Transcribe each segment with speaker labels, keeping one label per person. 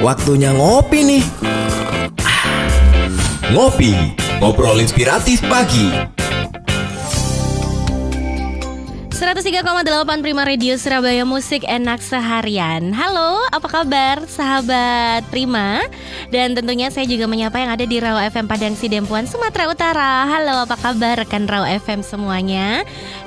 Speaker 1: waktunya ngopi nih. Ngopi, ngobrol inspiratif pagi.
Speaker 2: 103,8 Prima Radio Surabaya Musik Enak Seharian Halo, apa kabar sahabat Prima? Dan tentunya saya juga menyapa yang ada di Rawa FM Padang Sidempuan Sumatera Utara Halo, apa kabar rekan Rawa FM semuanya?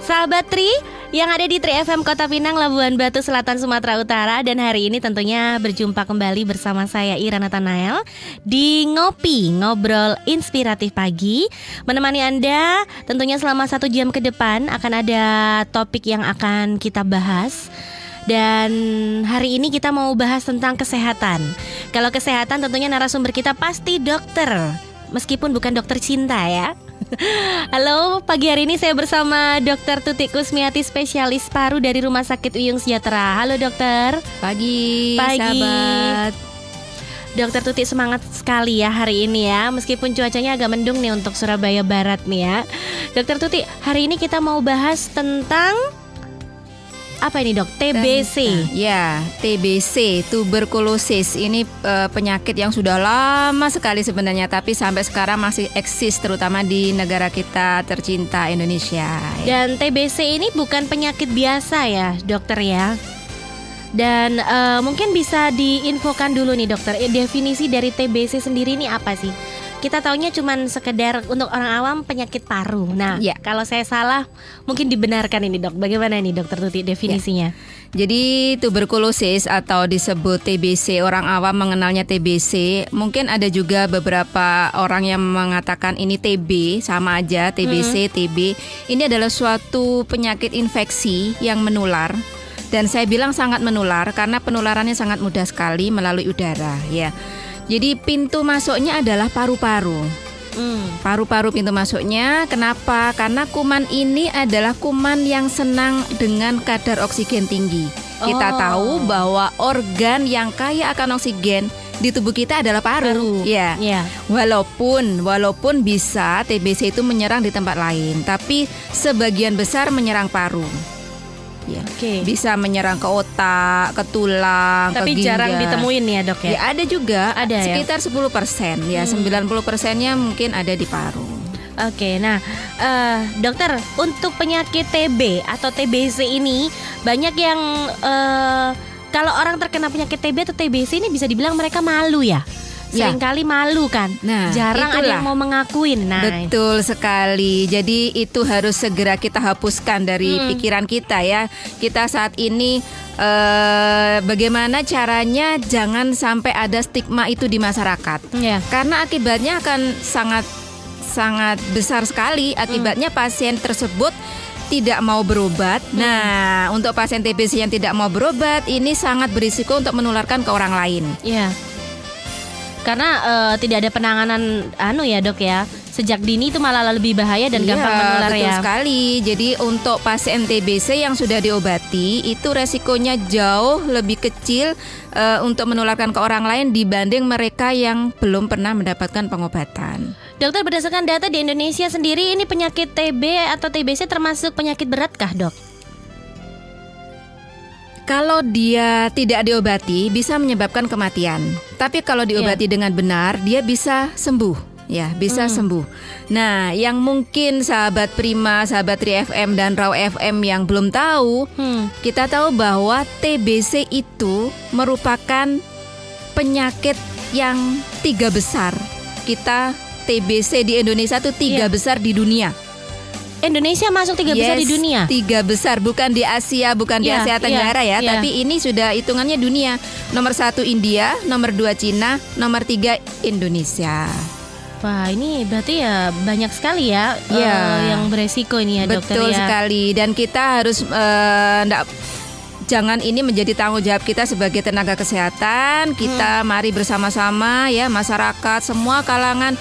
Speaker 2: Sahabat Tri, yang ada di 3FM Kota Pinang, Labuan Batu Selatan, Sumatera Utara dan hari ini tentunya berjumpa kembali bersama saya Ira Nathanael di Ngopi, Ngobrol Inspiratif Pagi menemani Anda tentunya selama satu jam ke depan akan ada topik yang akan kita bahas dan hari ini kita mau bahas tentang kesehatan. Kalau kesehatan tentunya narasumber kita pasti dokter, meskipun bukan dokter cinta ya. Halo, pagi hari ini saya bersama Dr. Tuti Kusmiati, spesialis paru dari Rumah Sakit Uyung Sejahtera. Halo dokter.
Speaker 3: Pagi,
Speaker 2: Pagi.
Speaker 3: sahabat.
Speaker 2: Dokter Tuti semangat sekali ya hari ini ya, meskipun cuacanya agak mendung nih untuk Surabaya Barat nih ya. Dokter Tuti, hari ini kita mau bahas tentang apa ini dok? TBC.
Speaker 3: Tentang- Ya, TBC, tuberkulosis. Ini eh, penyakit yang sudah lama sekali sebenarnya, tapi sampai sekarang masih eksis, terutama di negara kita tercinta Indonesia.
Speaker 2: Dan TBC ini bukan penyakit biasa ya, dokter ya. Dan eh, mungkin bisa diinfokan dulu nih dokter, eh, definisi dari TBC sendiri ini apa sih? Kita taunya cuman sekedar untuk orang awam penyakit paru. Nah,
Speaker 3: Ya.
Speaker 2: kalau saya salah, mungkin dibenarkan ini dok. Bagaimana nih dokter Tuti definisinya?
Speaker 3: Jadi tuberkulosis atau disebut TBC orang awam mengenalnya TBC mungkin ada juga beberapa orang yang mengatakan ini TB sama aja TBC TB ini adalah suatu penyakit infeksi yang menular dan saya bilang sangat menular karena penularannya sangat mudah sekali melalui udara ya. Jadi pintu masuknya adalah paru-paru.
Speaker 2: Hmm.
Speaker 3: Paru-paru pintu masuknya, kenapa? Karena kuman ini adalah kuman yang senang dengan kadar oksigen tinggi. Kita
Speaker 2: Oh.
Speaker 3: tahu bahwa organ yang kaya akan oksigen di tubuh kita adalah paru.
Speaker 2: Paru.
Speaker 3: Ya.
Speaker 2: Ya.
Speaker 3: Walaupun walaupun bisa TBC itu menyerang di tempat lain, tapi sebagian besar menyerang paru. Ya.
Speaker 2: Oke.
Speaker 3: Bisa menyerang ke otak, ke tulang,
Speaker 2: Tapi
Speaker 3: ke ginjal.
Speaker 2: jarang ditemuin ya dok ya.
Speaker 3: Ya ada juga,
Speaker 2: Ada ya?
Speaker 3: sekitar 10 persen, ya 90 persennya mungkin ada di paru.
Speaker 2: Oke, nah eh, dokter untuk penyakit TB atau TBC ini banyak yang eh, kalau orang terkena penyakit TB atau TBC ini bisa dibilang mereka malu ya.
Speaker 3: Ya.
Speaker 2: Seringkali malu kan.
Speaker 3: Nah,
Speaker 2: Jarang ada
Speaker 3: itulah.
Speaker 2: yang mau mengakuin. Nah,
Speaker 3: Betul sekali. Jadi itu harus segera kita hapuskan dari
Speaker 2: Mm-mm.
Speaker 3: pikiran kita ya. Kita saat ini eh, bagaimana caranya jangan sampai ada stigma itu di masyarakat.
Speaker 2: ya.
Speaker 3: Karena akibatnya akan sangat sangat besar sekali. Akibatnya pasien tersebut tidak mau berobat. Nah, untuk pasien TBC yang tidak mau berobat ini sangat berisiko untuk menularkan ke orang lain.
Speaker 2: Ya. Karena eh, tidak ada penanganan anu ya, Dok ya. Sejak dini itu malah lebih bahaya dan
Speaker 3: Iya,
Speaker 2: gampang menular
Speaker 3: betul
Speaker 2: ya.
Speaker 3: sekali. Jadi untuk pasien TBC yang sudah diobati itu resikonya jauh lebih kecil eh, untuk menularkan ke orang lain dibanding mereka yang belum pernah mendapatkan pengobatan.
Speaker 2: Dokter berdasarkan data di Indonesia sendiri ini penyakit TB atau TBC termasuk penyakit beratkah, Dok?
Speaker 3: Kalau dia tidak diobati bisa menyebabkan kematian. Tapi kalau diobati dengan benar dia bisa sembuh. Ya, bisa sembuh. Nah, yang mungkin sahabat Prima, sahabat 3FM dan Raw FM yang belum tahu,
Speaker 2: Hmm.
Speaker 3: Kita tahu bahwa TBC itu merupakan penyakit yang tiga besar. Kita TBC di Indonesia itu tiga
Speaker 2: Iya.
Speaker 3: besar di dunia.
Speaker 2: Indonesia masuk tiga besar di
Speaker 3: Yes,
Speaker 2: dunia.
Speaker 3: Tiga besar, bukan di Asia, bukan di
Speaker 2: Iya,
Speaker 3: Asia Tenggara
Speaker 2: iya,
Speaker 3: ya,
Speaker 2: iya.
Speaker 3: tapi ini sudah hitungannya dunia. Nomor satu India, nomor dua Cina, nomor tiga Indonesia.
Speaker 2: Wah ini berarti ya banyak sekali ya
Speaker 3: Iya.
Speaker 2: eh, yang beresiko ini ya dokter
Speaker 3: Betul
Speaker 2: ya.
Speaker 3: sekali dan kita harus ndak- jangan ini menjadi tanggung jawab kita sebagai tenaga kesehatan. Kita mari bersama-sama ya masyarakat semua kalangan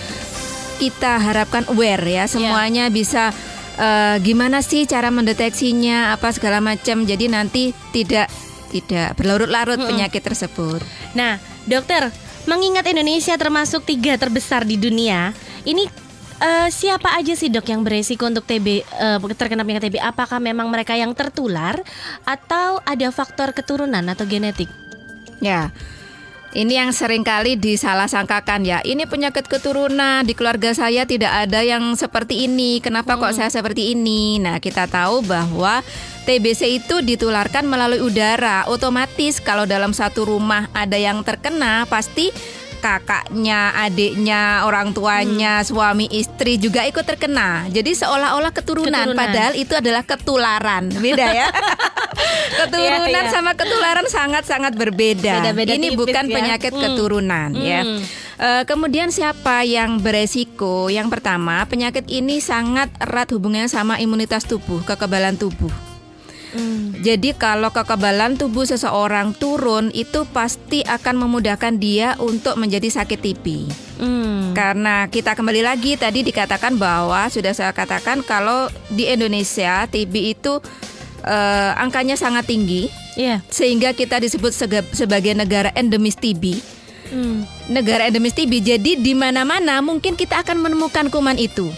Speaker 3: kita harapkan aware ya semuanya bisa eh, gimana sih cara mendeteksinya apa segala macam. Jadi nanti tidak tidak berlarut-larut penyakit tersebut.
Speaker 2: Nah dokter mengingat Indonesia termasuk tiga terbesar di dunia ini eh, siapa aja sih dok yang beresiko untuk TB eh, terkena penyakit TB? Apakah memang mereka yang tertular atau ada faktor keturunan atau genetik?
Speaker 3: Ya. Ini yang sering kali disalah sangkakan ya. Ini penyakit keturunan di keluarga saya tidak ada yang seperti ini. Kenapa kok saya seperti ini? Nah, kita tahu bahwa TBC itu ditularkan melalui udara. Otomatis kalau dalam satu rumah ada yang terkena, pasti kakaknya, adiknya, orang tuanya, suami, istri juga ikut terkena. Jadi seolah-olah keturunan,
Speaker 2: Keturunan.
Speaker 3: padahal itu adalah ketularan. Beda ya. keturunan
Speaker 2: iya.
Speaker 3: sama ketularan sangat-sangat berbeda.
Speaker 2: Beda-beda
Speaker 3: Ini
Speaker 2: tipis
Speaker 3: bukan
Speaker 2: ya.
Speaker 3: penyakit
Speaker 2: Hmm.
Speaker 3: keturunan ya.
Speaker 2: Hmm.
Speaker 3: Eh, kemudian siapa yang beresiko? Yang pertama, penyakit ini sangat erat hubungannya sama imunitas tubuh, kekebalan tubuh.
Speaker 2: Hmm.
Speaker 3: Jadi kalau kekebalan tubuh seseorang turun itu pasti akan memudahkan dia untuk menjadi sakit TB.
Speaker 2: Hmm.
Speaker 3: Karena kita kembali lagi tadi dikatakan bahwa sudah saya katakan kalau di Indonesia TB itu eh, angkanya sangat tinggi
Speaker 2: Iya.
Speaker 3: sehingga kita disebut sega- sebagai negara endemis TB.
Speaker 2: Hmm.
Speaker 3: Negara endemis TB. Jadi di mana-mana mungkin kita akan menemukan kuman itu.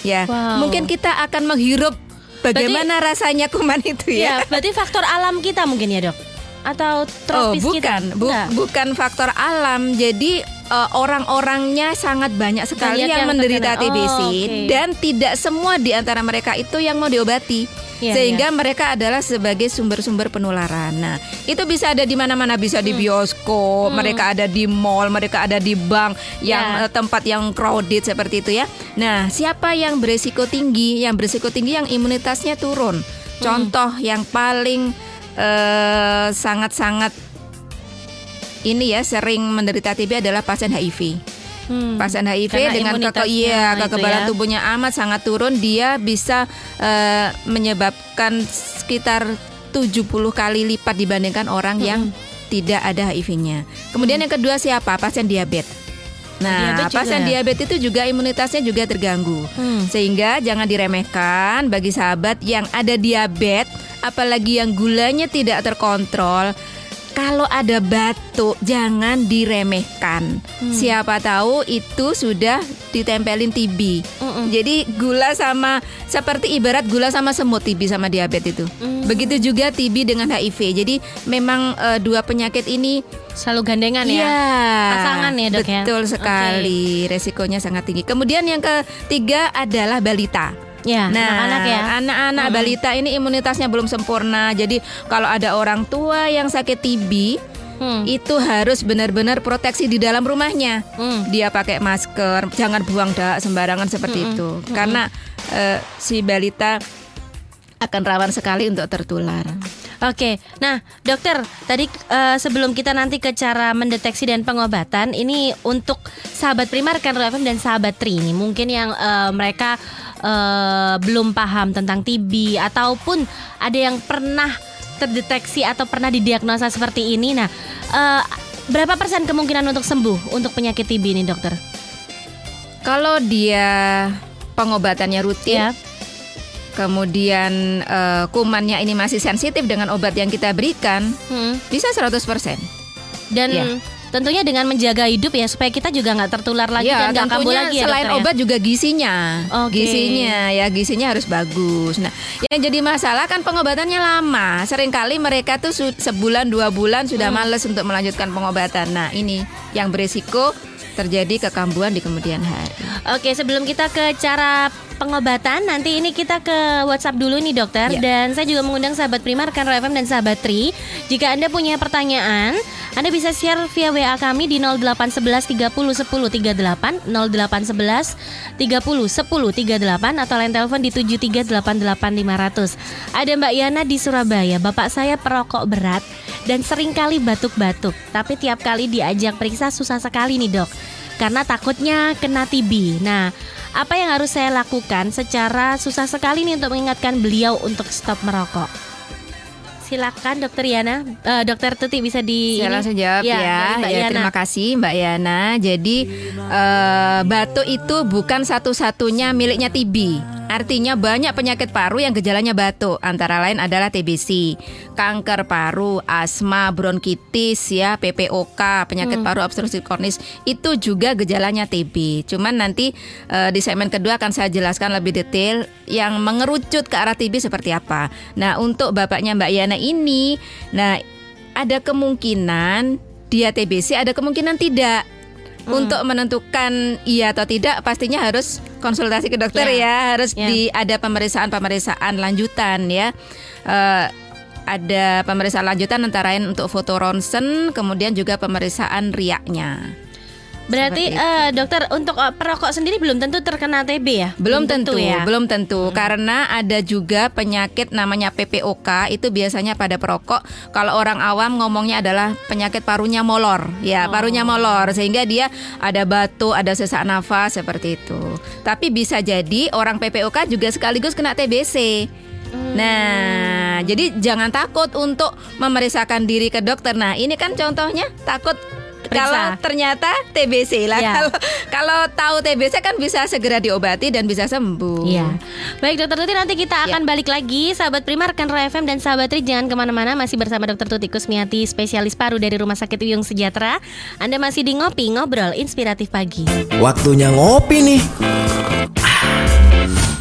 Speaker 3: Ya,
Speaker 2: Wow.
Speaker 3: mungkin kita akan menghirup bagaimana rasanya kuman itu ya.
Speaker 2: Ya, berarti faktor alam kita mungkin ya, Dok? Atau
Speaker 3: Oh,
Speaker 2: tropis kita?
Speaker 3: bukan, Bu-
Speaker 2: Enggak.
Speaker 3: bukan faktor alam. Jadi eh, orang-orangnya sangat banyak sekali
Speaker 2: Banyak
Speaker 3: yang,
Speaker 2: yang
Speaker 3: menderita
Speaker 2: terkena.
Speaker 3: TBC
Speaker 2: Oh, oke.
Speaker 3: dan tidak semua di antara mereka itu yang mau diobati.
Speaker 2: Iya,
Speaker 3: Sehingga mereka adalah sebagai sumber-sumber penularan. Nah, itu bisa ada di mana-mana, bisa
Speaker 2: Hmm.
Speaker 3: di bioskop, mereka ada di mall, mereka ada di bank yang
Speaker 2: Ya.
Speaker 3: tempat yang crowded seperti itu ya. Nah, siapa yang berisiko tinggi? Yang berisiko tinggi yang imunitasnya turun.
Speaker 2: Hmm.
Speaker 3: Contoh yang paling eh, sangat-sangat ini ya sering menderita TB adalah pasien HIV.
Speaker 2: Hmm.
Speaker 3: Pasien HIV
Speaker 2: Karena
Speaker 3: dengan keke, iya, kekebalan
Speaker 2: ya.
Speaker 3: tubuhnya amat sangat turun, dia bisa eh, menyebabkan sekitar 70 kali lipat dibandingkan orang yang tidak ada HIV-nya. Kemudian yang kedua siapa? Pasien diabetes. Nah,
Speaker 2: Diabetes juga.
Speaker 3: pasien diabetes itu juga imunitasnya juga terganggu.
Speaker 2: Hmm.
Speaker 3: Sehingga jangan diremehkan bagi sahabat yang ada diabetes, apalagi yang gulanya tidak terkontrol. Kalau ada batuk, jangan diremehkan.
Speaker 2: Hmm.
Speaker 3: Siapa tahu itu sudah ditempelin TB.
Speaker 2: Mm-mm.
Speaker 3: Jadi gula sama seperti ibarat gula sama semut TB sama diabetes itu.
Speaker 2: Hmm.
Speaker 3: Begitu juga TB dengan HIV. Jadi memang eh, dua penyakit ini
Speaker 2: Selalu gandengan ya.
Speaker 3: Iya,
Speaker 2: Pasangan ya, Dok, ya?
Speaker 3: Betul
Speaker 2: Oke.
Speaker 3: sekali, resikonya sangat tinggi. Kemudian yang ketiga adalah balita.
Speaker 2: Ya,
Speaker 3: Nah,
Speaker 2: anak-anak ya.
Speaker 3: anak-anak
Speaker 2: Mm-mm.
Speaker 3: balita ini imunitasnya belum sempurna. Jadi kalau ada orang tua yang sakit TB,
Speaker 2: Hmm.
Speaker 3: itu harus benar-benar proteksi di dalam rumahnya.
Speaker 2: Hmm.
Speaker 3: Dia pakai masker, jangan buang dak sembarangan seperti
Speaker 2: Mm-mm.
Speaker 3: itu. Karena eh, si balita akan rawan sekali untuk tertular.
Speaker 2: Oke, nah dokter, tadi eh, sebelum kita nanti ke cara mendeteksi dan pengobatan, ini untuk sahabat Primar kan FM dan sahabat Tri ini mungkin yang eh, mereka eh, belum paham tentang TB ataupun ada yang pernah terdeteksi atau pernah didiagnosa seperti ini. Nah, eh, berapa persen kemungkinan untuk sembuh untuk penyakit TB ini, dokter?
Speaker 3: Kalau dia pengobatannya rutin,
Speaker 2: Ya.
Speaker 3: Kemudian eh, kumannya ini masih sensitif dengan obat yang kita berikan,
Speaker 2: Hmm.
Speaker 3: bisa 100%.
Speaker 2: Dan
Speaker 3: Ya.
Speaker 2: tentunya dengan menjaga hidup ya supaya kita juga nggak tertular lagi
Speaker 3: ya,
Speaker 2: dan nggak kambuh lagi ya,
Speaker 3: selain
Speaker 2: dokter, ya?
Speaker 3: obat juga gisinya.
Speaker 2: Oke.
Speaker 3: Gisinya ya, gisinya harus bagus. Nah, yang jadi masalah kan pengobatannya lama. Seringkali mereka tuh sebulan dua bulan sudah
Speaker 2: Hmm.
Speaker 3: males untuk melanjutkan pengobatan. Nah, ini yang berisiko terjadi kekambuhan di kemudian hari.
Speaker 2: Oke, sebelum kita ke cara pengobatan, nanti ini kita ke WhatsApp dulu nih dokter.
Speaker 3: Ya.
Speaker 2: Dan saya juga mengundang sahabat Primar, Kan FM dan sahabat Tri. Jika Anda punya pertanyaan, Anda bisa share via WA kami di 0811 30 10 38, 0811 30 10 38 atau lain telepon di 7388 500. Ada Mbak Yana di Surabaya. Bapak saya perokok berat dan sering kali batuk-batuk. Tapi tiap kali diajak periksa susah sekali nih dok karena takutnya kena TB. Nah, apa yang harus saya lakukan secara susah sekali nih untuk mengingatkan beliau untuk stop merokok? Silakan Dokter Yana, Eh, Dokter Tuti bisa di
Speaker 3: Saya
Speaker 2: ini.
Speaker 3: langsung jawab
Speaker 2: Ya,
Speaker 3: ya.
Speaker 2: Mbak
Speaker 3: Ya,
Speaker 2: Yana.
Speaker 3: terima kasih Mbak Yana. Jadi eh, batuk itu bukan satu-satunya miliknya TB. Artinya banyak penyakit paru yang gejalanya batuk, antara lain adalah TBC, kanker paru, asma, bronkitis ya, PPOK, penyakit paru obstruktif kronis itu juga gejalanya TB. Cuman nanti eh, di segmen kedua akan saya jelaskan lebih detail yang mengerucut ke arah TB seperti apa. Nah, untuk bapaknya Mbak Yana ini, nah ada kemungkinan dia TBC ada kemungkinan tidak.
Speaker 2: Hmm.
Speaker 3: Untuk menentukan iya atau tidak pastinya harus konsultasi ke dokter
Speaker 2: Ya.
Speaker 3: ya, harus
Speaker 2: Ya.
Speaker 3: di ada pemeriksaan-pemeriksaan lanjutan ya. Eh, ada pemeriksaan lanjutan antara lain untuk foto ronsen, kemudian juga pemeriksaan riaknya.
Speaker 2: Berarti eh, dokter untuk eh, perokok sendiri belum tentu terkena TB ya?
Speaker 3: Belum tentu,
Speaker 2: ya.
Speaker 3: belum tentu karena ada juga penyakit namanya PPOK itu biasanya pada perokok. Kalau orang awam ngomongnya adalah penyakit parunya molor, ya parunya molor sehingga dia ada batuk, ada sesak nafas seperti itu. Tapi bisa jadi orang PPOK juga sekaligus kena TBC. Nah, jadi jangan takut untuk memeriksakan diri ke dokter. Nah, ini kan contohnya takut kalau ternyata TBC lah.
Speaker 2: Ya.
Speaker 3: Kalau kalau tahu TBC kan bisa segera diobati dan bisa sembuh.
Speaker 2: Iya. Baik dokter Tuti nanti kita akan balik lagi Sahabat Prima, rekan Roy FM dan sahabat Tri Jangan ke mana-mana Masih bersama dokter Tuti Kusmiati Spesialis paru dari Rumah Sakit Uyung Sejahtera Anda masih di Ngopi Ngobrol Inspiratif Pagi
Speaker 1: Waktunya ngopi nih.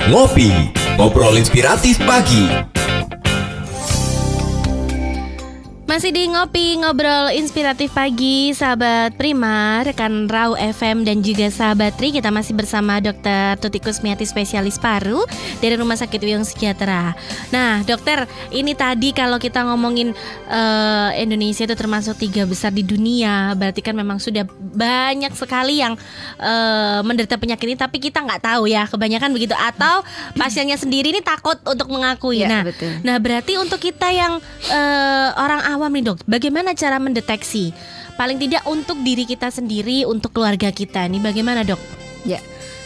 Speaker 1: Ngopi, ngobrol inspiratif pagi.
Speaker 2: Masih di Ngopi Ngobrol Inspiratif Pagi Sahabat Prima, rekan Rau FM dan juga sahabat Tri Kita masih bersama dokter Tuti Kusmiati Spesialis Paru Dari Rumah Sakit Uyung Sejahtera. Nah dokter, ini tadi kalau kita ngomongin eh, Indonesia itu termasuk tiga besar di dunia Berarti kan memang sudah banyak sekali yang eh, menderita penyakit ini Tapi kita nggak tahu ya, kebanyakan begitu. Atau pasiennya sendiri ini takut untuk mengakui.
Speaker 3: Iya,
Speaker 2: Nah,
Speaker 3: betul.
Speaker 2: Nah, berarti untuk kita yang eh, orang awam nih, Dok, bagaimana cara mendeteksi? Paling tidak untuk diri kita sendiri, untuk keluarga kita nih bagaimana, Dok?
Speaker 3: Ya.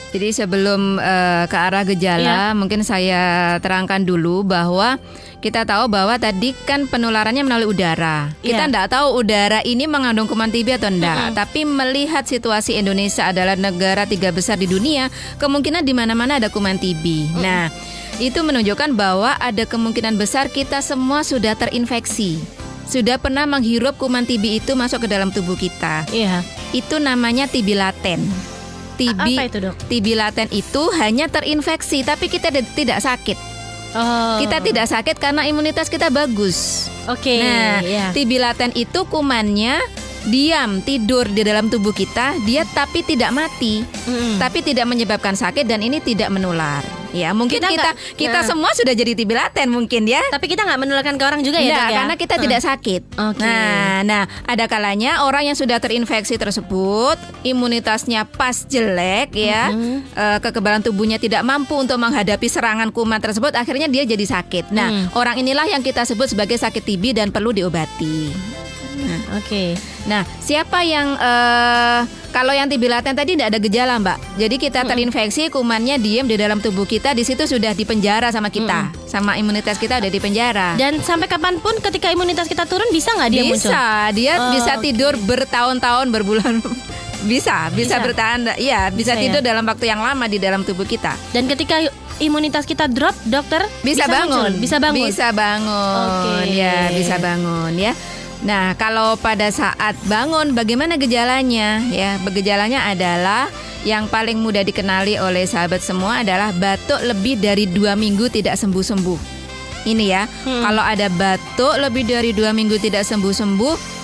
Speaker 3: Jadi sebelum eh, ke arah gejala, mungkin saya terangkan dulu bahwa kita tahu bahwa tadi kan penularannya melalui udara. Kita tidak tahu udara ini mengandung kuman TB atau enggak. Tapi melihat situasi Indonesia adalah negara tiga besar di dunia, kemungkinan di mana-mana ada kuman TB. Nah, itu menunjukkan bahwa ada kemungkinan besar kita semua sudah terinfeksi. Sudah pernah menghirup kuman TB itu masuk ke dalam tubuh kita.
Speaker 2: Iya.
Speaker 3: Itu namanya TB laten. TB
Speaker 2: Apa itu, Dok?
Speaker 3: TB laten itu hanya terinfeksi tapi kita tidak sakit.
Speaker 2: Oh.
Speaker 3: Kita tidak sakit karena imunitas kita bagus.
Speaker 2: Oke.
Speaker 3: Nah,
Speaker 2: ya.
Speaker 3: TB laten itu kumannya diam tidur di dalam tubuh kita, dia tapi tidak mati,
Speaker 2: Mm-mm.
Speaker 3: tapi tidak menyebabkan sakit dan ini tidak menular. Ya, mungkin
Speaker 2: Kita
Speaker 3: kita
Speaker 2: nggak-
Speaker 3: kita,
Speaker 2: nah.
Speaker 3: semua sudah jadi TB laten mungkin ya.
Speaker 2: Tapi kita nggak menularkan ke orang juga ya,
Speaker 3: Enggak,
Speaker 2: Dok ya?
Speaker 3: karena kita
Speaker 2: Hmm.
Speaker 3: tidak sakit.
Speaker 2: Oke.
Speaker 3: Nah, nah, ada kalanya orang yang sudah terinfeksi tersebut, imunitasnya pas jelek ya,
Speaker 2: Mhm.
Speaker 3: eh, kekebalan tubuhnya tidak mampu untuk menghadapi serangan kuman tersebut, akhirnya dia jadi sakit. Nah,
Speaker 2: Hmm.
Speaker 3: orang inilah yang kita sebut sebagai sakit TB dan perlu diobati.
Speaker 2: Oke.
Speaker 3: Nah, siapa yang eh, kalau yang TB laten tadi tidak ada gejala, Mbak. Jadi kita terinfeksi, kumannya diem di dalam tubuh kita, di situ sudah dipenjara sama kita, sama imunitas kita udah dipenjara.
Speaker 2: Dan sampai kapan pun ketika imunitas kita turun bisa nggak dia muncul?
Speaker 3: bisa dia
Speaker 2: Oh,
Speaker 3: bisa
Speaker 2: oke.
Speaker 3: tidur bertahun-tahun berbulan bisa
Speaker 2: Bisa.
Speaker 3: bisa bertahan ya bisa,
Speaker 2: Bisa ya?
Speaker 3: tidur dalam waktu yang lama di dalam tubuh kita
Speaker 2: Dan ketika imunitas kita drop, dokter
Speaker 3: bisa, bangun
Speaker 2: muncul, bisa bangun.
Speaker 3: bisa bangun
Speaker 2: Oke.
Speaker 3: ya bisa bangun ya nah kalau pada saat bangun bagaimana gejalanya ya gejalanya adalah yang paling mudah dikenali oleh sahabat semua adalah batuk lebih dari dua minggu tidak sembuh-sembuh ini ya
Speaker 2: Hmm.
Speaker 3: kalau ada batuk lebih dari dua minggu tidak sembuh-sembuh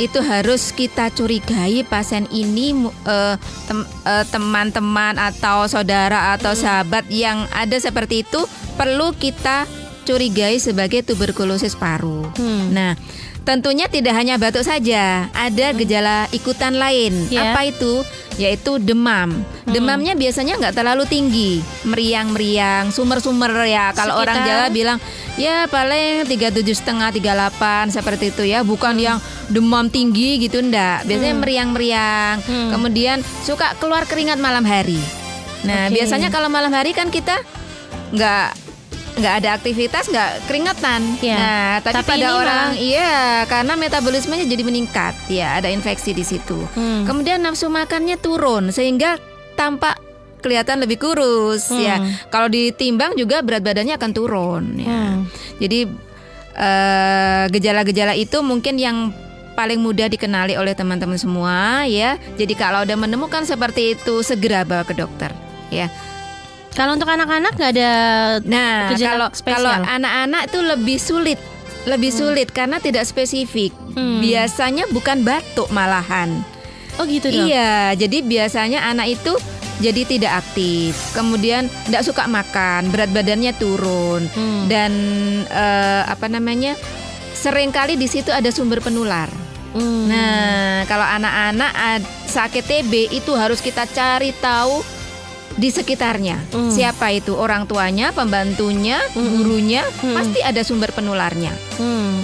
Speaker 3: itu harus kita curigai pasien ini eh, tem- eh, teman-teman atau saudara atau sahabat yang ada seperti itu perlu kita curigai sebagai tuberkulosis paru.
Speaker 2: Hmm.
Speaker 3: Nah, tentunya tidak hanya batuk saja, ada gejala ikutan lain.
Speaker 2: Ya.
Speaker 3: Apa itu? Yaitu demam. Demamnya biasanya nggak terlalu tinggi, meriang-meriang, sumer-sumer ya. Kalau
Speaker 2: Sekitar?
Speaker 3: orang Jawa bilang ya paling 37 setengah 38 seperti itu ya, bukan yang demam tinggi gitu ndak. Biasanya meriang-meriang.
Speaker 2: Hmm.
Speaker 3: Kemudian suka keluar keringat malam hari. Nah,
Speaker 2: Oke.
Speaker 3: biasanya kalau malam hari kan kita nggak nggak ada aktivitas nggak keringetan.
Speaker 2: Iya.
Speaker 3: Nah, tapi,
Speaker 2: Tapi
Speaker 3: pada orang
Speaker 2: malah-
Speaker 3: iya karena metabolismenya jadi meningkat. Ya, ada infeksi di situ.
Speaker 2: Hmm.
Speaker 3: Kemudian nafsu makannya turun sehingga tampak kelihatan lebih kurus
Speaker 2: Hmm.
Speaker 3: ya. Kalau ditimbang juga berat badannya akan turun ya.
Speaker 2: Hmm.
Speaker 3: Jadi eh, gejala-gejala itu mungkin yang paling mudah dikenali oleh teman-teman semua ya. Jadi kalau udah menemukan seperti itu segera bawa ke dokter ya.
Speaker 2: Kalau untuk anak-anak nggak ada
Speaker 3: Nah, kalau
Speaker 2: spesial.
Speaker 3: kalau anak-anak itu lebih sulit lebih sulit karena tidak spesifik.
Speaker 2: Hmm.
Speaker 3: Biasanya bukan batuk malahan.
Speaker 2: Oh gitu dok.
Speaker 3: Iya, jadi biasanya anak itu jadi tidak aktif, kemudian tidak suka makan, berat badannya turun,
Speaker 2: Hmm.
Speaker 3: dan eh, apa namanya, sering kali di situ ada sumber penular.
Speaker 2: Hmm.
Speaker 3: Nah, kalau anak-anak sakit TB itu harus kita cari tahu di sekitarnya.
Speaker 2: Hmm.
Speaker 3: Siapa itu? Orang tuanya, pembantunya,
Speaker 2: Hmm.
Speaker 3: gurunya,
Speaker 2: Hmm.
Speaker 3: pasti ada sumber penularnya.
Speaker 2: Hmm.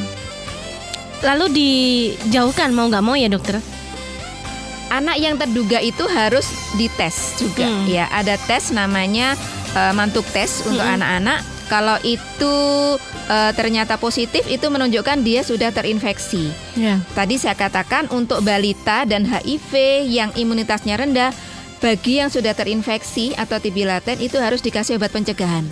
Speaker 2: Lalu dijauhkan mau nggak mau ya dokter?
Speaker 3: Anak yang terduga itu harus dites juga
Speaker 2: Hmm.
Speaker 3: ya. Ada tes namanya eh, mantuk tes untuk
Speaker 2: Hmm.
Speaker 3: anak-anak. Kalau itu eh, ternyata positif itu menunjukkan dia sudah terinfeksi.
Speaker 2: Ya.
Speaker 3: Tadi saya katakan untuk balita dan HIV yang imunitasnya rendah bagi yang sudah terinfeksi atau TB laten itu harus dikasih obat pencegahan.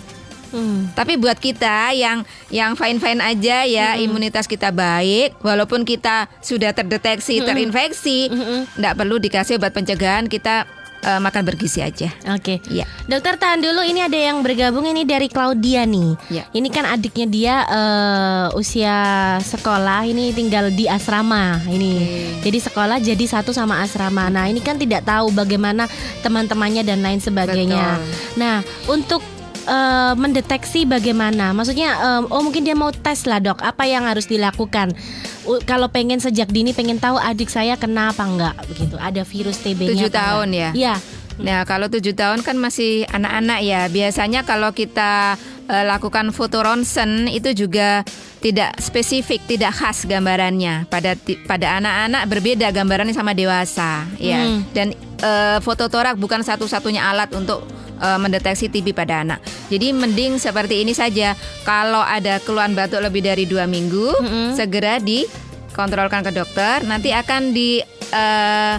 Speaker 2: Hmm.
Speaker 3: Tapi buat kita yang yang fine fine aja ya imunitas kita baik walaupun kita sudah terdeteksi terinfeksi
Speaker 2: Mm-mm.
Speaker 3: tidak perlu dikasih obat pencegahan kita eh, makan bergizi aja.
Speaker 2: Oke.
Speaker 3: Ya.
Speaker 2: Dokter tahan dulu ini ada yang bergabung ini dari Claudia nih.
Speaker 3: Ya.
Speaker 2: Ini kan adiknya dia eh, usia sekolah ini tinggal di asrama ini. Jadi sekolah jadi satu sama asrama. Nah ini kan tidak tahu bagaimana teman-temannya dan lain sebagainya.
Speaker 3: Betul.
Speaker 2: Nah untuk eh, mendeteksi bagaimana? Maksudnya eh, oh mungkin dia mau tes lah dok. Apa yang harus dilakukan? U- kalau pengen sejak dini pengen tahu adik saya kena apa enggak begitu? Ada virus TB-nya?
Speaker 3: Tujuh tahun
Speaker 2: enggak?
Speaker 3: ya?
Speaker 2: Iya.
Speaker 3: Nah kalau tujuh tahun kan masih anak-anak ya. Biasanya kalau kita eh, lakukan foto ronsen itu juga tidak spesifik, tidak khas gambarannya. Pada pada anak-anak berbeda gambarannya sama dewasa, ya.
Speaker 2: Hmm.
Speaker 3: Dan eh, foto torak bukan satu-satunya alat untuk eh, mendeteksi TB pada anak. Jadi mending seperti ini saja. Kalau ada keluhan batuk lebih dari dua minggu,
Speaker 2: Mm-mm.
Speaker 3: segera dikontrolkan ke dokter. Nanti akan di eh,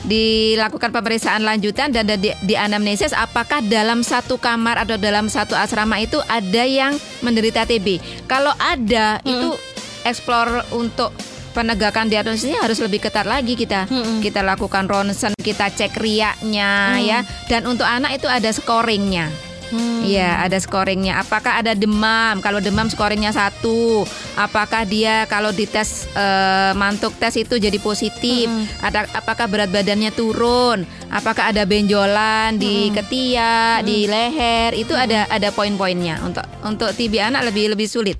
Speaker 3: dilakukan pemeriksaan lanjutan dan di, di anamnesis apakah dalam satu kamar atau dalam satu asrama itu ada yang menderita TB. Kalau ada itu explore untuk penegakan diagnosisnya harus lebih ketat lagi kita.
Speaker 2: Mm-mm.
Speaker 3: Kita lakukan ronsen, kita cek riaknya
Speaker 2: Mm.
Speaker 3: ya. Dan untuk anak itu ada scoringnya.
Speaker 2: Hmm.
Speaker 3: Iya, ada scoringnya. Apakah ada demam? Kalau demam scoringnya satu. Apakah dia kalau dites eh, mantuk tes itu jadi positif?
Speaker 2: Mm-mm.
Speaker 3: Ada apakah berat badannya turun? Apakah ada benjolan di ketiak, di leher? Itu ada ada poin-poinnya. Untuk untuk TB anak lebih lebih sulit.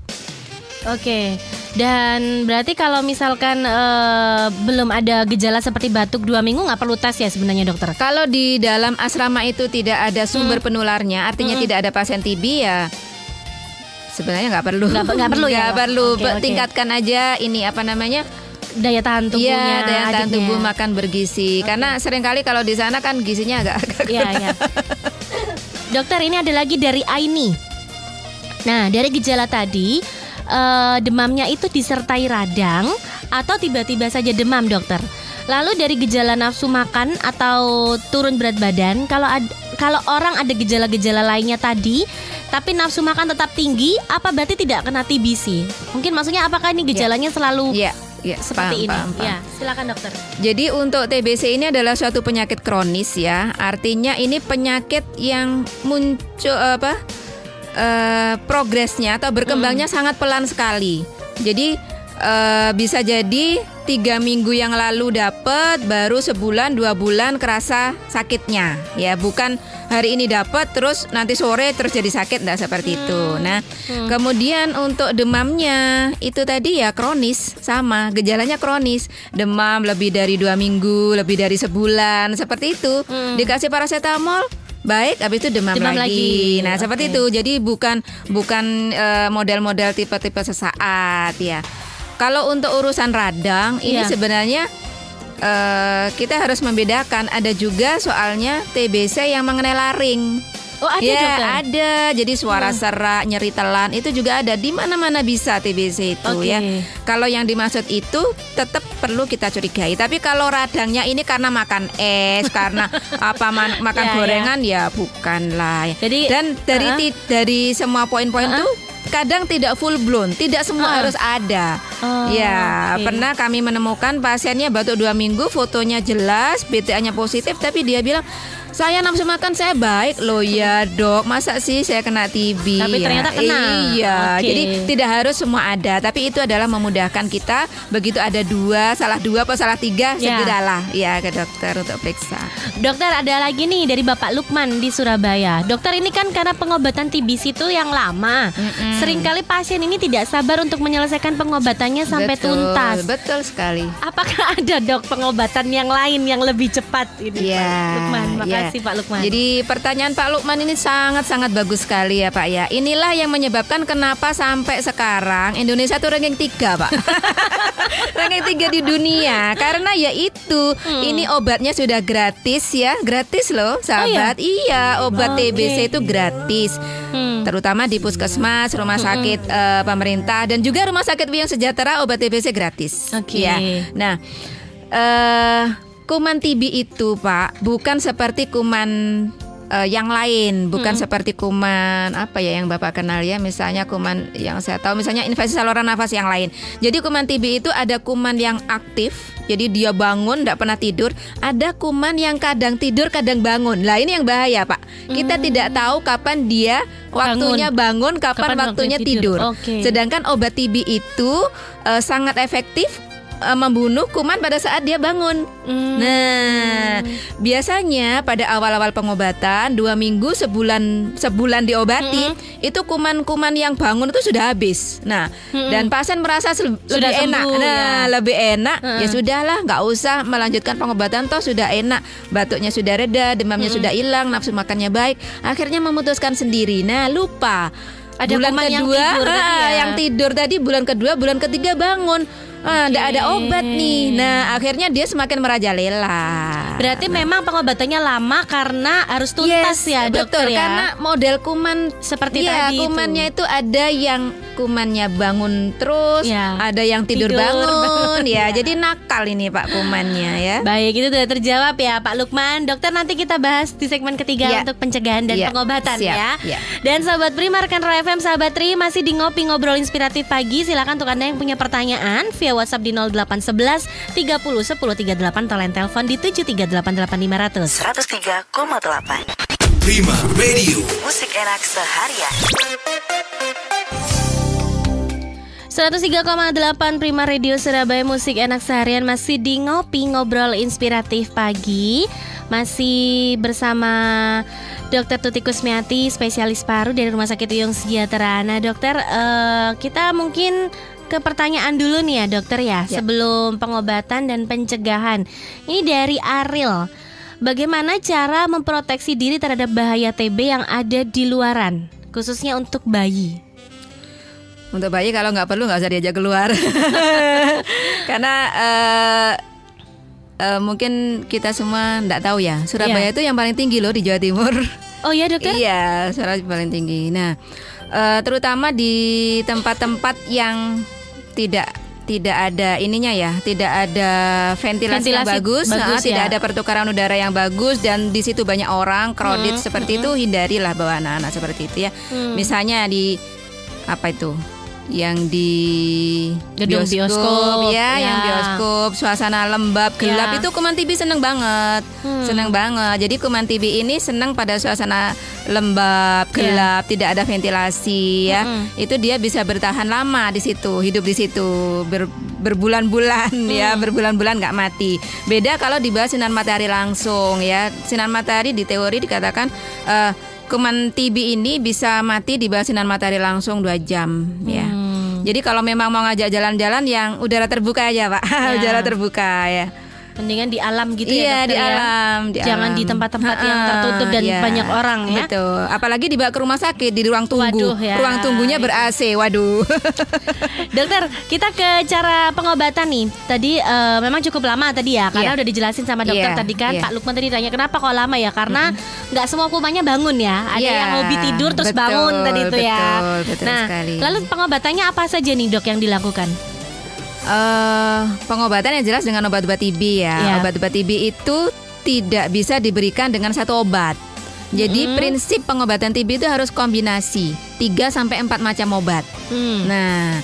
Speaker 2: Oke. Dan berarti kalau misalkan eh, belum ada gejala seperti batuk dua minggu nggak perlu tes ya sebenarnya dokter?
Speaker 3: Kalau di dalam asrama itu tidak ada sumber
Speaker 2: Mm.
Speaker 3: penularnya, artinya tidak ada pasien TB ya sebenarnya nggak perlu.
Speaker 2: Nggak- nggak perlu ya?
Speaker 3: Nggak perlu.
Speaker 2: Oke, oke.
Speaker 3: Tingkatkan aja ini apa namanya?
Speaker 2: Daya tahan tubuhnya.
Speaker 3: Iya, daya tahan
Speaker 2: adiknya.
Speaker 3: tubuh makan bergizi. Karena sering kali kalau di sana kan gizinya agak, agak
Speaker 2: Iya, iya. Dokter ini ada lagi dari Aini. Nah, dari gejala tadi eh, demamnya itu disertai radang atau tiba-tiba saja demam, dokter. Lalu dari gejala nafsu makan atau turun berat badan, kalau ad- kalau orang ada gejala-gejala lainnya tadi, tapi nafsu makan tetap tinggi, apa berarti tidak kena TBC? Mungkin maksudnya apakah ini gejalanya selalu
Speaker 3: Iya, iya,
Speaker 2: seperti
Speaker 3: paham,
Speaker 2: ini?
Speaker 3: paham, paham.
Speaker 2: Ya, silakan dokter.
Speaker 3: Jadi untuk TBC ini adalah suatu penyakit kronis ya. Artinya ini penyakit yang muncul apa? Eh, progresnya atau berkembangnya sangat pelan sekali. Jadi eh, bisa jadi tiga minggu yang lalu dapat, baru sebulan dua bulan kerasa sakitnya. Ya bukan hari ini dapat terus nanti sore terus jadi sakit, tidak seperti itu. Nah kemudian untuk demamnya itu tadi ya kronis sama gejalanya kronis, demam lebih dari dua minggu, lebih dari sebulan seperti itu.
Speaker 2: Hmm.
Speaker 3: Dikasih paracetamol baik habis itu demam,
Speaker 2: Demam lagi.
Speaker 3: Nah,
Speaker 2: Oke.
Speaker 3: seperti itu. Jadi bukan bukan eh, model-model tipe-tipe sesaat ya. Kalau untuk urusan radang ini
Speaker 2: Iya.
Speaker 3: sebenarnya eh, kita harus membedakan ada juga soalnya TBC yang mengenai laring.
Speaker 2: Oh, ada
Speaker 3: ya,
Speaker 2: dokter.
Speaker 3: ada. Jadi suara serak, nyeri telan itu juga ada di mana-mana bisa TBC itu
Speaker 2: Oke.
Speaker 3: ya. Kalau yang dimaksud itu tetap perlu kita curigai. Tapi kalau radangnya ini karena makan es, karena apa man- makan
Speaker 2: Ya, ya.
Speaker 3: gorengan ya bukan lah.
Speaker 2: Jadi,
Speaker 3: dan dari
Speaker 2: uh-uh.
Speaker 3: ti- dari semua poin-poin
Speaker 2: Uh-uh.
Speaker 3: tuh kadang tidak full blown, tidak semua
Speaker 2: Uh-uh.
Speaker 3: harus ada.
Speaker 2: Oh,
Speaker 3: ya,
Speaker 2: oke.
Speaker 3: pernah kami menemukan pasiennya batuk dua minggu, fotonya jelas, BTA-nya positif, tapi dia bilang saya nafsu makan saya baik loh ya dok masa sih saya kena TB
Speaker 2: Tapi
Speaker 3: ya?
Speaker 2: ternyata kena.
Speaker 3: iya
Speaker 2: Oke.
Speaker 3: jadi tidak harus semua ada tapi itu adalah memudahkan kita begitu ada dua salah dua atau salah tiga
Speaker 2: Ya.
Speaker 3: segeralah ya ke dokter untuk periksa
Speaker 2: Dokter ada lagi nih dari Bapak Lukman di Surabaya. Dokter ini kan karena pengobatan TBC itu yang lama.
Speaker 3: Mm-mm.
Speaker 2: Seringkali pasien ini tidak sabar untuk menyelesaikan pengobatannya sampai
Speaker 3: betul,
Speaker 2: tuntas.
Speaker 3: betul sekali
Speaker 2: Apakah ada dok pengobatan yang lain yang lebih cepat ini
Speaker 3: Iya,
Speaker 2: Pak Lukman?
Speaker 3: iya.
Speaker 2: Makasih Pak Lukman.
Speaker 3: Jadi pertanyaan Pak Lukman ini sangat-sangat bagus sekali ya Pak ya. Inilah yang menyebabkan kenapa sampai sekarang Indonesia tuh ranking 3 Pak. ranking 3 di dunia karena ya itu
Speaker 2: Hmm.
Speaker 3: ini obatnya sudah gratis ya, gratis loh sahabat. Iya, obat
Speaker 2: Oke.
Speaker 3: TBC itu gratis.
Speaker 2: Hmm.
Speaker 3: Terutama di puskesmas, rumah sakit eh, pemerintah dan juga rumah sakit Wiyang Sejahtera obat TBC gratis.
Speaker 2: Oke.
Speaker 3: Ya. Nah, eh kuman TB itu, Pak, bukan seperti kuman eh, yang lain, bukan seperti kuman apa ya yang Bapak kenal ya, misalnya kuman yang saya tahu misalnya infeksi saluran nafas yang lain. Jadi kuman TB itu ada kuman yang aktif, jadi dia bangun tidak pernah tidur, ada kuman yang kadang tidur kadang bangun. Lah ini yang bahaya, Pak. Kita tidak tahu kapan dia waktunya bangun, kapan,
Speaker 2: Kapan
Speaker 3: waktunya
Speaker 2: waktunya tidur.
Speaker 3: tidur.
Speaker 2: Oke.
Speaker 3: Sedangkan obat TB itu eh, sangat efektif eh, membunuh kuman pada saat dia bangun.
Speaker 2: Hmm.
Speaker 3: Nah, biasanya pada awal-awal pengobatan dua minggu sebulan sebulan diobati itu kuman-kuman yang bangun itu sudah habis. Nah, dan pasien merasa
Speaker 2: Sudah
Speaker 3: lebih enak.
Speaker 2: sembuh,
Speaker 3: Nah,
Speaker 2: ya.
Speaker 3: lebih enak. Ya sudahlah, nggak usah melanjutkan pengobatan toh sudah enak. Batuknya sudah reda, demamnya sudah hilang, nafsu makannya baik. Akhirnya memutuskan sendiri. Nah, lupa.
Speaker 2: Ada
Speaker 3: bulan
Speaker 2: kuman yang
Speaker 3: kedua,
Speaker 2: tidur tadi
Speaker 3: ah,
Speaker 2: ya?
Speaker 3: yang tidur tadi bulan kedua, bulan ketiga bangun. Ah, nggak ada obat nih. Nah, akhirnya dia semakin merajalela.
Speaker 2: Berarti memang pengobatannya lama karena harus tuntas
Speaker 3: Yes,
Speaker 2: ya dokter
Speaker 3: betul,
Speaker 2: ya.
Speaker 3: Karena model kuman
Speaker 2: Seperti
Speaker 3: Iya,
Speaker 2: tadi itu.
Speaker 3: kumannya itu. ada yang kumannya bangun terus,
Speaker 2: Ya.
Speaker 3: ada yang tidur,
Speaker 2: Tidur
Speaker 3: bangun,
Speaker 2: bangun,
Speaker 3: ya.
Speaker 2: ya.
Speaker 3: Jadi nakal ini Pak kumannya ya.
Speaker 2: Baik, itu sudah terjawab ya Pak Lukman. Dokter nanti kita bahas di segmen ketiga
Speaker 3: Iya.
Speaker 2: untuk pencegahan dan
Speaker 3: Iya,
Speaker 2: pengobatan
Speaker 3: siap,
Speaker 2: ya.
Speaker 3: iya.
Speaker 2: Dan sahabat Prima rekan FM sahabat Tri masih di ngopi ngobrol inspiratif pagi. Silakan untuk Anda yang punya pertanyaan via WhatsApp di 0811 30 10 38 atau line telepon di 7388500.
Speaker 4: 103,8
Speaker 1: Prima Radio.
Speaker 4: Musik enak seharian
Speaker 2: 103,8 Prima Radio Surabaya Musik Enak Seharian masih di ngopi ngobrol inspiratif pagi masih bersama Dokter Tuti Kusmiati spesialis paru dari Rumah Sakit Uyung Sejahtera. Nah dokter eh, kita mungkin ke pertanyaan dulu nih ya dokter ya,
Speaker 3: Ya.
Speaker 2: sebelum pengobatan dan pencegahan. Ini dari Ariel. Bagaimana cara memproteksi diri terhadap bahaya TB yang ada di luaran, khususnya untuk bayi?
Speaker 3: Untuk bayi kalau nggak perlu nggak usah diajak keluar. Karena eh, eh, mungkin kita semua nggak tahu ya. Surabaya
Speaker 2: Iya.
Speaker 3: itu yang paling tinggi loh di Jawa Timur.
Speaker 2: Oh ya dokter?
Speaker 3: Iya, Surabaya paling tinggi. Nah, eh, terutama di tempat-tempat yang tidak tidak ada ininya ya, tidak ada ventilasi, yang
Speaker 2: Ventilasi
Speaker 3: bagus,
Speaker 2: bagus
Speaker 3: nah, tidak
Speaker 2: ya.
Speaker 3: ada pertukaran udara yang bagus dan di situ banyak orang crowded
Speaker 2: Mm,
Speaker 3: seperti itu hindarilah bawa anak-anak seperti itu ya.
Speaker 2: Hmm.
Speaker 3: Misalnya di apa itu? Yang di
Speaker 2: Gedung bioskop,
Speaker 3: ya,
Speaker 2: ya.
Speaker 3: yang bioskop, suasana lembab, gelap
Speaker 2: Ya.
Speaker 3: itu kuman TB seneng banget.
Speaker 2: Hmm.
Speaker 3: Seneng banget. Jadi kuman TB ini senang pada suasana lembab,
Speaker 2: Ya.
Speaker 3: gelap, tidak ada ventilasi ya.
Speaker 2: Mm-mm.
Speaker 3: Itu dia bisa bertahan lama di situ, hidup di situ ber- berbulan-bulan ya,
Speaker 2: Hmm.
Speaker 3: berbulan-bulan nggak mati. Beda kalau di bawah sinar matahari langsung ya. Sinar matahari di teori dikatakan eh, kuman TB ini bisa mati di bawah sinar matahari langsung dua jam ya. Jadi kalau memang mau ngajak jalan-jalan yang udara terbuka aja, Pak.
Speaker 2: Ya.
Speaker 3: udara terbuka ya.
Speaker 2: Mendingan di alam gitu
Speaker 3: iya,
Speaker 2: ya dokter
Speaker 3: di
Speaker 2: ya?
Speaker 3: alam, di
Speaker 2: Jangan
Speaker 3: alam.
Speaker 2: di tempat-tempat yang tertutup dan
Speaker 3: iya.
Speaker 2: banyak orang ya.
Speaker 3: Betul. Apalagi dibawa ke rumah sakit di ruang tunggu.
Speaker 2: Waduh, ya.
Speaker 3: Ruang tunggunya ber AC. Waduh.
Speaker 2: Dokter, kita ke cara pengobatan nih. Tadi eh, memang cukup lama tadi ya, karena
Speaker 3: Iya.
Speaker 2: udah dijelasin sama dokter
Speaker 3: Iya,
Speaker 2: tadi kan.
Speaker 3: iya.
Speaker 2: Pak Lukman tadi tanya kenapa kok lama ya? Karena nggak semua kumannya bangun ya. Ada
Speaker 3: Iya,
Speaker 2: yang hobi tidur terus
Speaker 3: betul,
Speaker 2: bangun tadi itu ya.
Speaker 3: betul, betul
Speaker 2: nah,
Speaker 3: sekali.
Speaker 2: lalu pengobatannya apa saja nih dok yang dilakukan?
Speaker 3: Eh, pengobatan yang jelas dengan obat-obat TB ya.
Speaker 2: Iya.
Speaker 3: Obat-obat TB itu tidak bisa diberikan dengan satu obat. Jadi
Speaker 2: Mm-mm.
Speaker 3: prinsip pengobatan TB itu harus kombinasi 3 sampai 4 macam obat.
Speaker 2: Hmm.
Speaker 3: Nah,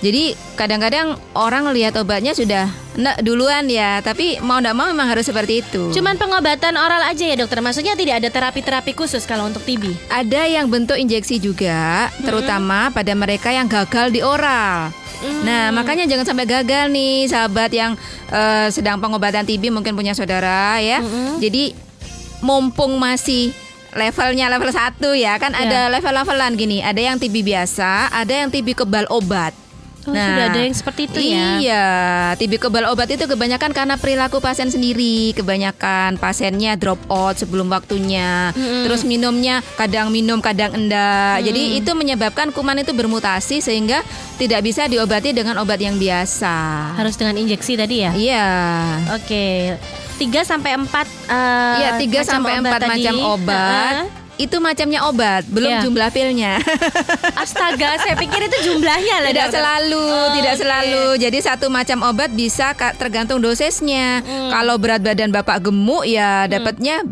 Speaker 3: Jadi kadang-kadang orang lihat obatnya sudah enggak duluan ya, tapi mau enggak mau memang harus seperti itu.
Speaker 2: Cuman pengobatan oral aja ya dokter. Maksudnya tidak ada terapi-terapi khusus kalau untuk TB.
Speaker 3: ada yang bentuk injeksi juga, terutama pada mereka yang gagal di oral. Nah, makanya jangan sampai gagal nih sahabat yang eh, sedang pengobatan TB mungkin punya saudara ya. Jadi mumpung masih levelnya level 1 ya, kan
Speaker 2: Ya.
Speaker 3: ada level-levelan gini. Ada yang TB biasa, ada yang TB kebal obat.
Speaker 2: Oh, sudah ada yang seperti itu ya?
Speaker 3: Iya, TB kebal obat itu kebanyakan karena perilaku pasien sendiri. Kebanyakan pasiennya drop out sebelum waktunya. Terus minumnya kadang minum, kadang enggak. Jadi itu menyebabkan kuman itu bermutasi sehingga tidak bisa diobati dengan obat yang biasa.
Speaker 2: Harus dengan injeksi tadi ya?
Speaker 3: Iya.
Speaker 2: Oke. 3 sampai 4 eh
Speaker 3: Iya, 3
Speaker 2: macam
Speaker 3: sampai
Speaker 2: obat
Speaker 3: 4 macam obat.
Speaker 2: Heeh.
Speaker 3: Itu macamnya obat, belum
Speaker 2: Iya.
Speaker 3: jumlah pilnya.
Speaker 2: Astaga, saya pikir itu jumlahnya lah.
Speaker 3: tidak
Speaker 2: dokter.
Speaker 3: selalu,
Speaker 2: Oh,
Speaker 3: tidak
Speaker 2: oke.
Speaker 3: selalu. Jadi satu macam obat bisa tergantung dosisnya. Kalau berat badan Bapak gemuk ya dapatnya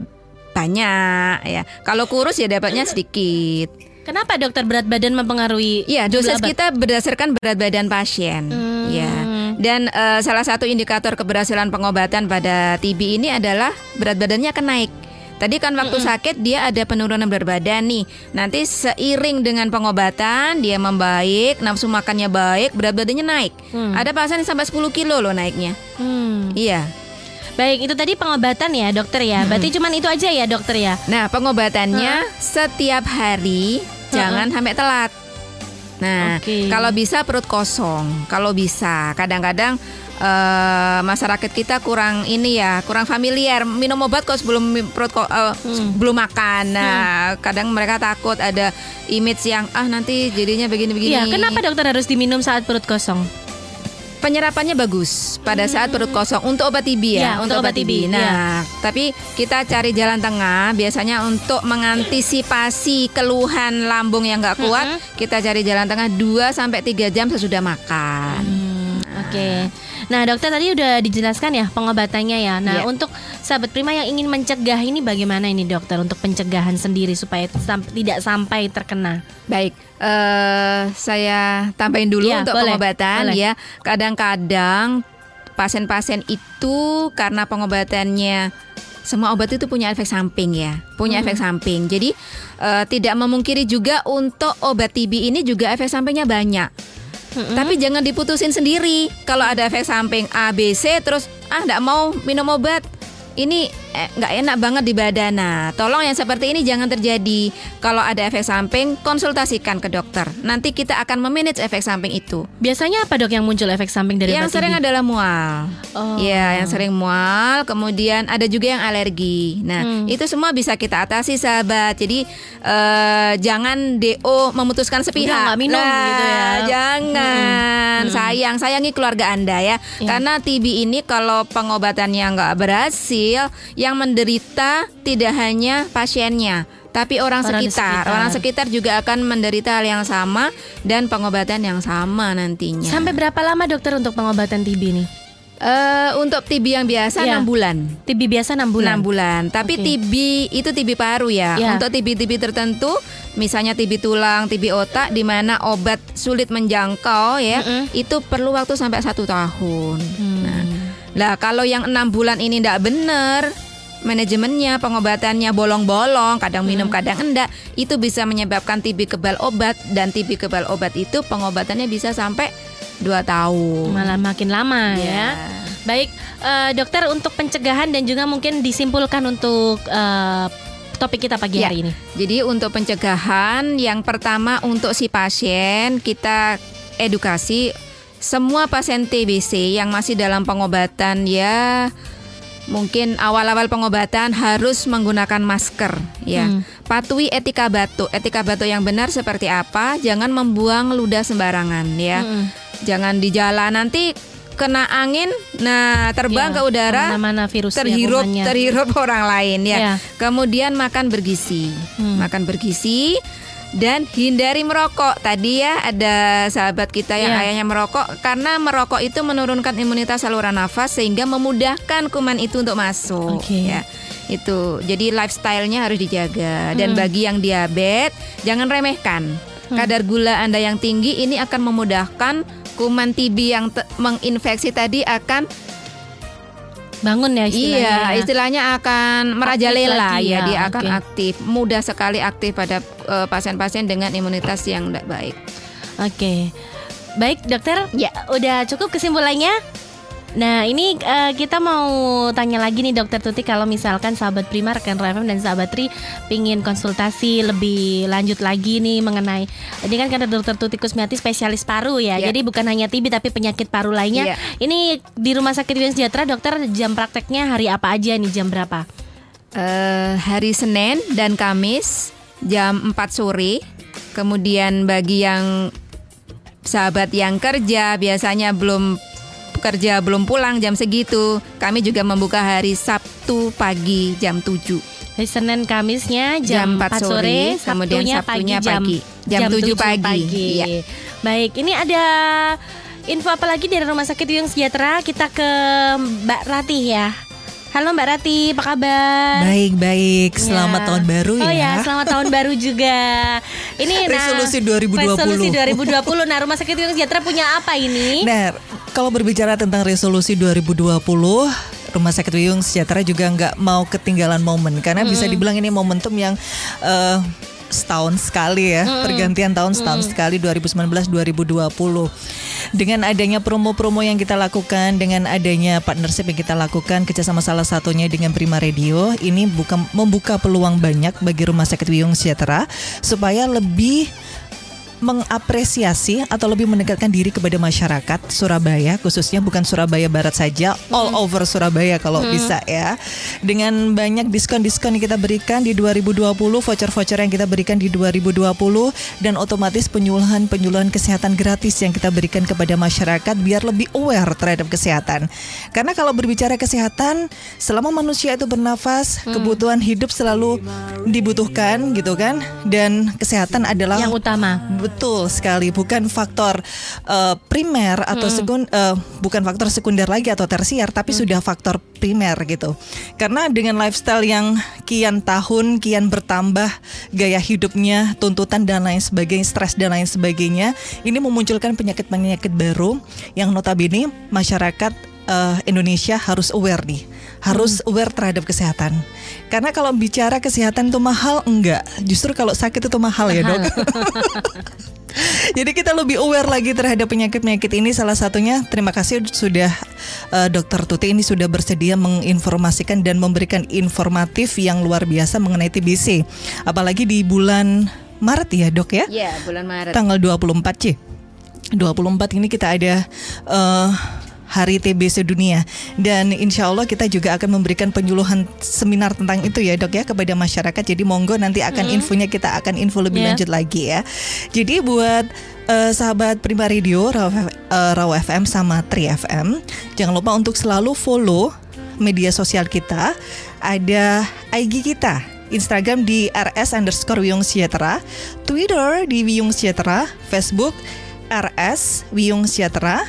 Speaker 3: banyak ya. Kalau kurus ya dapatnya sedikit.
Speaker 2: Kenapa dokter berat badan mempengaruhi? Jumlah
Speaker 3: dosis
Speaker 2: obat?
Speaker 3: kita berdasarkan berat badan pasien.
Speaker 2: Hmm.
Speaker 3: Ya. Dan eh, salah satu indikator keberhasilan pengobatan pada TB ini adalah berat badannya akan naik. Tadi kan waktu sakit dia ada penurunan berat badan nih. Nanti seiring dengan pengobatan dia membaik, nafsu makannya baik, berat badannya naik. Ada pasien sampai 10 kilo loh naiknya.
Speaker 2: Hmm.
Speaker 3: Iya.
Speaker 2: Baik, itu tadi pengobatan ya, dokter ya. Berarti cuman itu aja ya, dokter ya.
Speaker 3: Nah, pengobatannya setiap hari jangan sampai telat. Nah,
Speaker 2: Oke.
Speaker 3: kalau bisa perut kosong, kalau bisa. Kadang-kadang eh, masyarakat kita kurang ini ya, kurang familiar minum obat kok sebelum perut ko- eh, sebelum makan. Nah, kadang mereka takut ada image yang ah nanti jadinya begini-begini.
Speaker 2: Iya, kenapa dokter harus diminum saat perut kosong?
Speaker 3: penyerapannya bagus pada saat perut kosong untuk obat TB ya,
Speaker 2: Ya,
Speaker 3: untuk obat TB. Nah,
Speaker 2: ya.
Speaker 3: tapi kita cari jalan tengah biasanya untuk mengantisipasi keluhan lambung yang nggak kuat, kita cari jalan tengah 2 sampai 3 jam sesudah makan.
Speaker 2: Hmm, Oke. Nah, dokter tadi udah dijelaskan ya pengobatannya ya. Nah,
Speaker 3: Iya.
Speaker 2: untuk sahabat Prima yang ingin mencegah ini bagaimana ini dokter untuk pencegahan sendiri supaya sam- tidak sampai terkena?
Speaker 3: Baik, eh saya tambahin dulu
Speaker 2: Ya,
Speaker 3: untuk
Speaker 2: boleh,
Speaker 3: pengobatan
Speaker 2: boleh.
Speaker 3: ya. Kadang-kadang pasien-pasien itu karena pengobatannya semua obat itu punya efek samping ya, punya efek samping. Jadi eh, tidak memungkiri juga untuk obat TB ini juga efek sampingnya banyak. Tapi jangan diputusin sendiri. Kalau ada efek samping A, B, C, terus ah nggak mau minum obat. Ini eh, nggak enak banget di badan. Nah, tolong yang seperti ini jangan terjadi. Kalau ada efek samping, konsultasikan ke dokter. Nanti kita akan memanage efek samping itu.
Speaker 2: Biasanya apa dok yang muncul efek samping dari
Speaker 3: yang sering
Speaker 2: TB?
Speaker 3: adalah mual.
Speaker 2: Oh.
Speaker 3: Ya, yang sering mual, kemudian ada juga yang alergi. Nah,
Speaker 2: Hmm.
Speaker 3: itu semua bisa kita atasi, sahabat. Jadi eh, jangan DO memutuskan sepihak.
Speaker 2: Udah, minum
Speaker 3: Nah,
Speaker 2: gitu ya.
Speaker 3: Jangan, sayang, sayangi keluarga anda ya.
Speaker 2: Ya.
Speaker 3: Karena TB ini kalau pengobatannya nggak berhasil, yang menderita tidak hanya pasiennya. Tapi orang,
Speaker 2: Orang
Speaker 3: sekitar.
Speaker 2: sekitar.
Speaker 3: orang sekitar juga akan menderita hal yang sama dan pengobatan yang sama nantinya.
Speaker 2: Sampai berapa lama dokter untuk pengobatan TB ini?
Speaker 3: Eh, untuk TB yang biasa
Speaker 2: Iya.
Speaker 3: enam bulan.
Speaker 2: TB biasa 6 bulan.
Speaker 3: Enam bulan. Tapi
Speaker 2: Oke.
Speaker 3: TB itu TB paru ya.
Speaker 2: Ya.
Speaker 3: Untuk TB-TB tertentu, misalnya TB tulang, TB otak, di mana obat sulit menjangkau ya,
Speaker 2: Mm-mm.
Speaker 3: itu perlu waktu sampai satu tahun.
Speaker 2: Hmm.
Speaker 3: Nah, lah kalau yang enam bulan ini tidak benar, manajemennya, pengobatannya bolong-bolong, kadang minum, kadang enggak, itu bisa menyebabkan TB kebal obat dan TB kebal obat itu pengobatannya bisa sampai dua tahun.
Speaker 2: Malah makin lama
Speaker 3: Ya.
Speaker 2: ya. Baik, eh, dokter untuk pencegahan dan juga mungkin disimpulkan untuk eh, topik kita pagi
Speaker 3: Ya.
Speaker 2: hari ini.
Speaker 3: Jadi untuk pencegahan yang pertama untuk si pasien kita edukasi semua pasien TBC yang masih dalam pengobatan ya mungkin awal-awal pengobatan harus menggunakan masker ya.
Speaker 2: Hmm.
Speaker 3: Patuhi etika batuk. Etika batuk yang benar seperti apa? Jangan membuang ludah sembarangan ya.
Speaker 2: Mm-mm.
Speaker 3: Jangan di jalan nanti kena angin nah terbang
Speaker 2: Ya,
Speaker 3: ke udara
Speaker 2: virus ya,
Speaker 3: terhirup
Speaker 2: kumannya.
Speaker 3: terhirup orang lain ya.
Speaker 2: Ya.
Speaker 3: Kemudian makan bergizi.
Speaker 2: Hmm.
Speaker 3: Makan bergizi dan hindari merokok. Tadi ya ada sahabat kita yang
Speaker 2: Ya.
Speaker 3: ayahnya merokok karena merokok itu menurunkan imunitas saluran nafas sehingga memudahkan kuman itu untuk masuk
Speaker 2: Oke.
Speaker 3: ya. Itu. Jadi lifestyle-nya harus dijaga dan
Speaker 2: Hmm.
Speaker 3: bagi yang diabetes jangan remehkan. Kadar gula Anda yang tinggi ini akan memudahkan kuman TB yang menginfeksi tadi akan
Speaker 2: Bangun ya istilahnya.
Speaker 3: iya istilahnya akan merajalela
Speaker 2: lagi
Speaker 3: ya,
Speaker 2: ya,
Speaker 3: dia akan aktif mudah sekali aktif pada eh, pasien-pasien dengan imunitas yang tidak baik.
Speaker 2: Oke. Baik, dokter.
Speaker 3: Ya.
Speaker 2: Udah cukup kesimpulannya? Nah, ini eh, kita mau tanya lagi nih Dokter Tuti kalau misalkan sahabat Prima, rekan Roy FM dan sahabat Tri pingin konsultasi lebih lanjut lagi nih mengenai ini kan karena Dokter Tuti Kusmiati spesialis paru ya.
Speaker 3: Ya.
Speaker 2: Jadi bukan hanya TB tapi penyakit paru lainnya.
Speaker 3: Ya.
Speaker 2: Ini di Rumah Sakit Wilayah Sejahtera dokter jam prakteknya hari apa aja nih jam berapa?
Speaker 3: Eh, hari Senin dan Kamis jam 4 sore. Kemudian bagi yang sahabat yang kerja biasanya belum kerja belum pulang jam segitu, kami juga membuka hari Sabtu pagi jam 7.
Speaker 2: Hari Senin Kamisnya jam,
Speaker 3: Jam
Speaker 2: 4
Speaker 3: 4
Speaker 2: sore,
Speaker 3: sore,
Speaker 2: Sabtunya,
Speaker 3: kemudian
Speaker 2: pagi
Speaker 3: Sabtunya
Speaker 2: jam,
Speaker 3: pagi. Jam 7 pagi. Iya.
Speaker 2: Baik, ini ada info apa lagi dari Rumah Sakit Wiyung Sejahtera? Kita ke Mbak Ratih ya. Halo Mbak Ratih, apa kabar?
Speaker 5: Baik baik, selamat
Speaker 2: Ya.
Speaker 5: tahun baru
Speaker 2: Oh ya,
Speaker 5: ya.
Speaker 2: selamat tahun baru juga. Ini nah,
Speaker 5: Resolusi 2020.
Speaker 2: Resolusi 2020. Nah, Rumah Sakit Wiyung Sejahtera punya apa ini?
Speaker 5: Nah, kalau berbicara tentang resolusi 2020, Rumah Sakit Wiyung Sejahtera juga nggak mau ketinggalan momen karena bisa dibilang ini momentum yang eh, setahun sekali ya, pergantian tahun setahun sekali 2019-2020. Dengan adanya promo-promo yang kita lakukan, dengan adanya partnership yang kita lakukan, kerjasama salah satunya dengan Prima Radio, ini buka, membuka peluang banyak bagi Rumah Sakit Wiyung Sejahtera supaya lebih mengapresiasi atau lebih mendekatkan diri kepada masyarakat Surabaya khususnya bukan Surabaya Barat saja all over Surabaya kalau bisa ya. Dengan banyak diskon-diskon yang kita berikan di 2020 voucher-voucher yang kita berikan di 2020 dan otomatis penyuluhan-penyuluhan kesehatan gratis yang kita berikan kepada masyarakat biar lebih aware terhadap kesehatan. Karena kalau berbicara kesehatan selama manusia itu bernafas kebutuhan hidup selalu dibutuhkan gitu kan dan kesehatan adalah
Speaker 2: Yang utama.
Speaker 5: Betul sekali, bukan faktor eh, primer atau sekun, eh, bukan faktor sekunder lagi atau tersier, tapi sudah faktor primer gitu. Karena dengan lifestyle yang kian tahun kian bertambah gaya hidupnya, tuntutan dan lain sebagainya, stres dan lain sebagainya, ini memunculkan penyakit-penyakit baru yang notabene masyarakat eh, Indonesia harus aware nih, harus aware terhadap kesehatan. Karena kalau bicara kesehatan itu mahal enggak, justru kalau sakit itu mahal ya dok. Jadi kita lebih aware lagi terhadap penyakit-penyakit ini. Salah satunya terima kasih sudah eh, Dokter Tuti ini sudah bersedia menginformasikan dan memberikan informatif yang luar biasa mengenai TBC. Apalagi di bulan Maret ya dok ya
Speaker 3: Iya, bulan Maret.
Speaker 5: tanggal 24 C. 24 ini kita ada eh, Hari TBC Dunia dan insya Allah kita juga akan memberikan penyuluhan seminar tentang itu ya dok ya kepada masyarakat. Jadi monggo nanti akan infonya kita akan info lebih
Speaker 2: Ya.
Speaker 5: lanjut lagi ya. Jadi buat eh, sahabat Prima Radio, Raw, eh, Raw FM sama Tri FM, jangan lupa untuk selalu follow media sosial kita. Ada IG kita Instagram di rs underscore Wiyung Sejahtera, Twitter di Wiyung Sejahtera, Facebook RS Wiyung Sejahtera.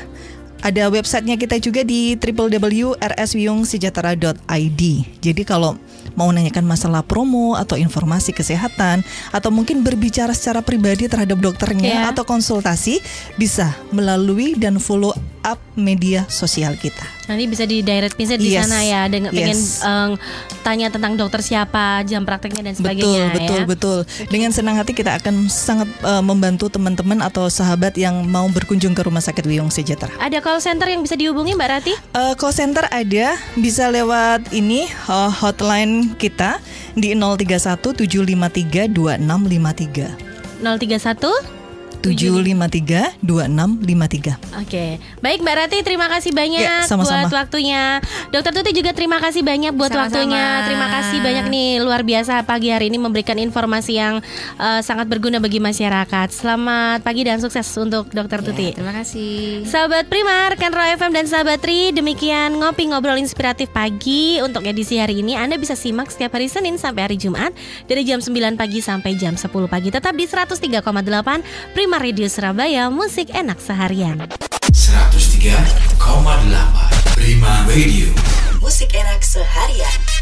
Speaker 5: Ada websitenya kita juga di www.rswiyungsejahtera.id. Jadi kalau mau nanyakan masalah promo atau informasi kesehatan atau mungkin berbicara secara pribadi terhadap dokternya
Speaker 2: Ya.
Speaker 5: atau konsultasi bisa melalui dan follow up media sosial kita.
Speaker 2: Nanti bisa di direct visit di
Speaker 5: Yes.
Speaker 2: sana ya dengan pengen
Speaker 5: Yes.
Speaker 2: em, tanya tentang dokter siapa, jam prakteknya dan
Speaker 5: Betul,
Speaker 2: sebagainya
Speaker 5: betul,
Speaker 2: ya.
Speaker 5: betul. Dengan senang hati kita akan sangat eh, membantu teman-teman atau sahabat yang mau berkunjung ke Rumah Sakit Wiyung Sejahtera.
Speaker 2: Ada call center yang bisa dihubungi Mbak Rati?
Speaker 5: Eh, call center ada bisa lewat ini eh, hotline kita di 031 753 2653.
Speaker 2: 031
Speaker 5: 753 2653.
Speaker 2: Oke, baik Mbak Rati, terima kasih banyak
Speaker 5: Ya, sama-sama.
Speaker 2: buat waktunya. Dokter Tuti juga terima kasih banyak buat
Speaker 3: Sama-sama.
Speaker 2: waktunya. Terima kasih banyak nih, luar biasa pagi hari ini memberikan informasi yang eh, sangat berguna bagi masyarakat. Selamat pagi dan sukses untuk Dokter Tuti.
Speaker 3: Ya, terima kasih.
Speaker 2: Sahabat Prima, rekan Roy FM dan sahabat Tri, demikian ngopi ngobrol inspiratif pagi untuk edisi hari ini. Anda bisa simak setiap hari Senin sampai hari Jumat dari jam 9 pagi sampai jam 10 pagi. Tetap di 103,8 Prima Radio Surabaya, musik enak seharian.
Speaker 1: 103,8 Prima Radio
Speaker 4: Musik enak seharian.